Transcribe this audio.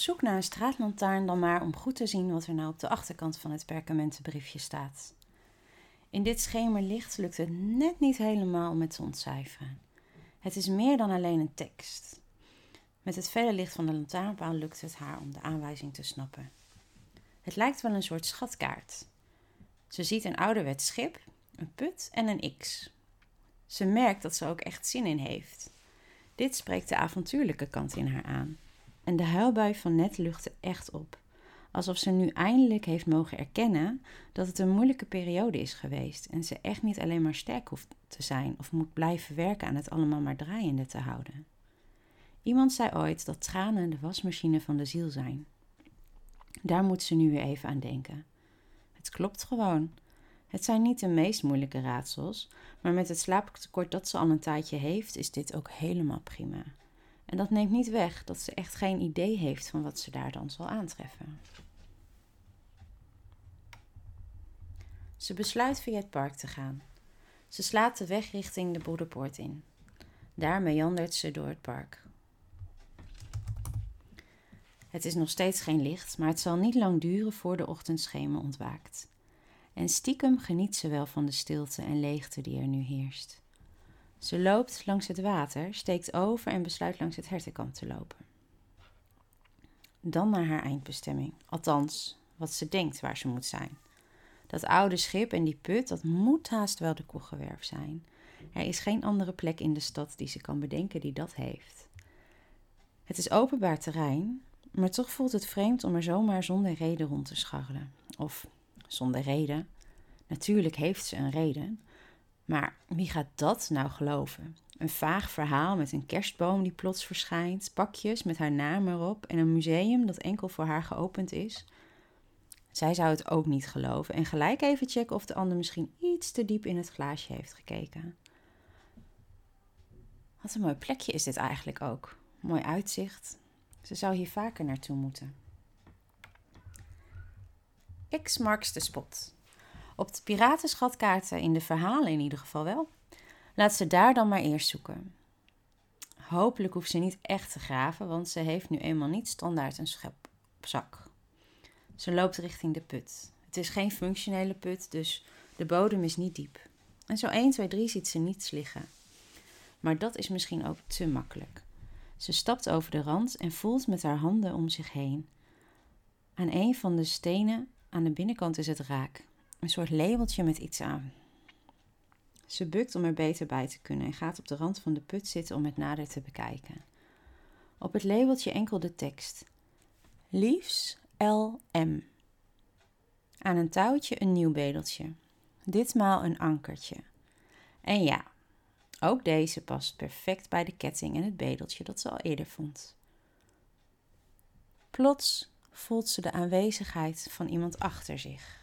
zoek naar een straatlantaarn dan maar om goed te zien wat er nou op de achterkant van het perkamentenbriefje staat. In dit schemerlicht lukt het net niet helemaal om het te ontcijferen. Het is meer dan alleen een tekst. Met het felle licht van de lantaarnpaal lukt het haar om de aanwijzing te snappen. Het lijkt wel een soort schatkaart. Ze ziet een ouderwets schip, een put en een X. Ze merkt dat ze ook echt zin in heeft. Dit spreekt de avontuurlijke kant in haar aan. En de huilbui van net luchtte echt op. Alsof ze nu eindelijk heeft mogen erkennen dat het een moeilijke periode is geweest en ze echt niet alleen maar sterk hoeft te zijn of moet blijven werken aan het allemaal maar draaiende te houden. Iemand zei ooit dat tranen de wasmachine van de ziel zijn. Daar moet ze nu weer even aan denken. Het klopt gewoon. Het zijn niet de meest moeilijke raadsels, maar met het slaaptekort dat ze al een tijdje heeft, is dit ook helemaal prima. En dat neemt niet weg dat ze echt geen idee heeft van wat ze daar dan zal aantreffen. Ze besluit via het park te gaan. Ze slaat de weg richting de Broederpoort in. Daar meandert ze door het park. Het is nog steeds geen licht, maar het zal niet lang duren voor de ochtendschemer ontwaakt. En stiekem geniet ze wel van de stilte en leegte die er nu heerst. Ze loopt langs het water, steekt over en besluit langs het hertenkant te lopen. Dan naar haar eindbestemming, althans wat ze denkt waar ze moet zijn. Dat oude schip en die put, dat moet haast wel de koggewerf zijn. Er is geen andere plek in de stad die ze kan bedenken die dat heeft. Het is openbaar terrein, maar toch voelt het vreemd om er zomaar zonder reden rond te scharrelen. Of zonder reden. Natuurlijk heeft ze een reden. Maar wie gaat dat nou geloven? Een vaag verhaal met een kerstboom die plots verschijnt, pakjes met haar naam erop en een museum dat enkel voor haar geopend is. Zij zou het ook niet geloven en gelijk even checken of de ander misschien iets te diep in het glaasje heeft gekeken. Wat een mooi plekje is dit eigenlijk ook. Mooi uitzicht. Ze zou hier vaker naartoe moeten. X marks de spot. Op de piratenschatkaarten, in de verhalen in ieder geval wel. Laat ze daar dan maar eerst zoeken. Hopelijk hoeft ze niet echt te graven, want ze heeft nu eenmaal niet standaard een schep op zak. Ze loopt richting de put. Het is geen functionele put, dus de bodem is niet diep. En zo 1, 2, 3 ziet ze niets liggen. Maar dat is misschien ook te makkelijk. Ze stapt over de rand en voelt met haar handen om zich heen. Aan een van de stenen aan de binnenkant is het raak. Een soort labeltje met iets aan. Ze bukt om er beter bij te kunnen en gaat op de rand van de put zitten om het nader te bekijken. Op het labeltje enkel de tekst. Liefs LM. Aan een touwtje een nieuw bedeltje. Ditmaal een ankertje. En ja, ook deze past perfect bij de ketting en het bedeltje dat ze al eerder vond. Plots voelt ze de aanwezigheid van iemand achter zich.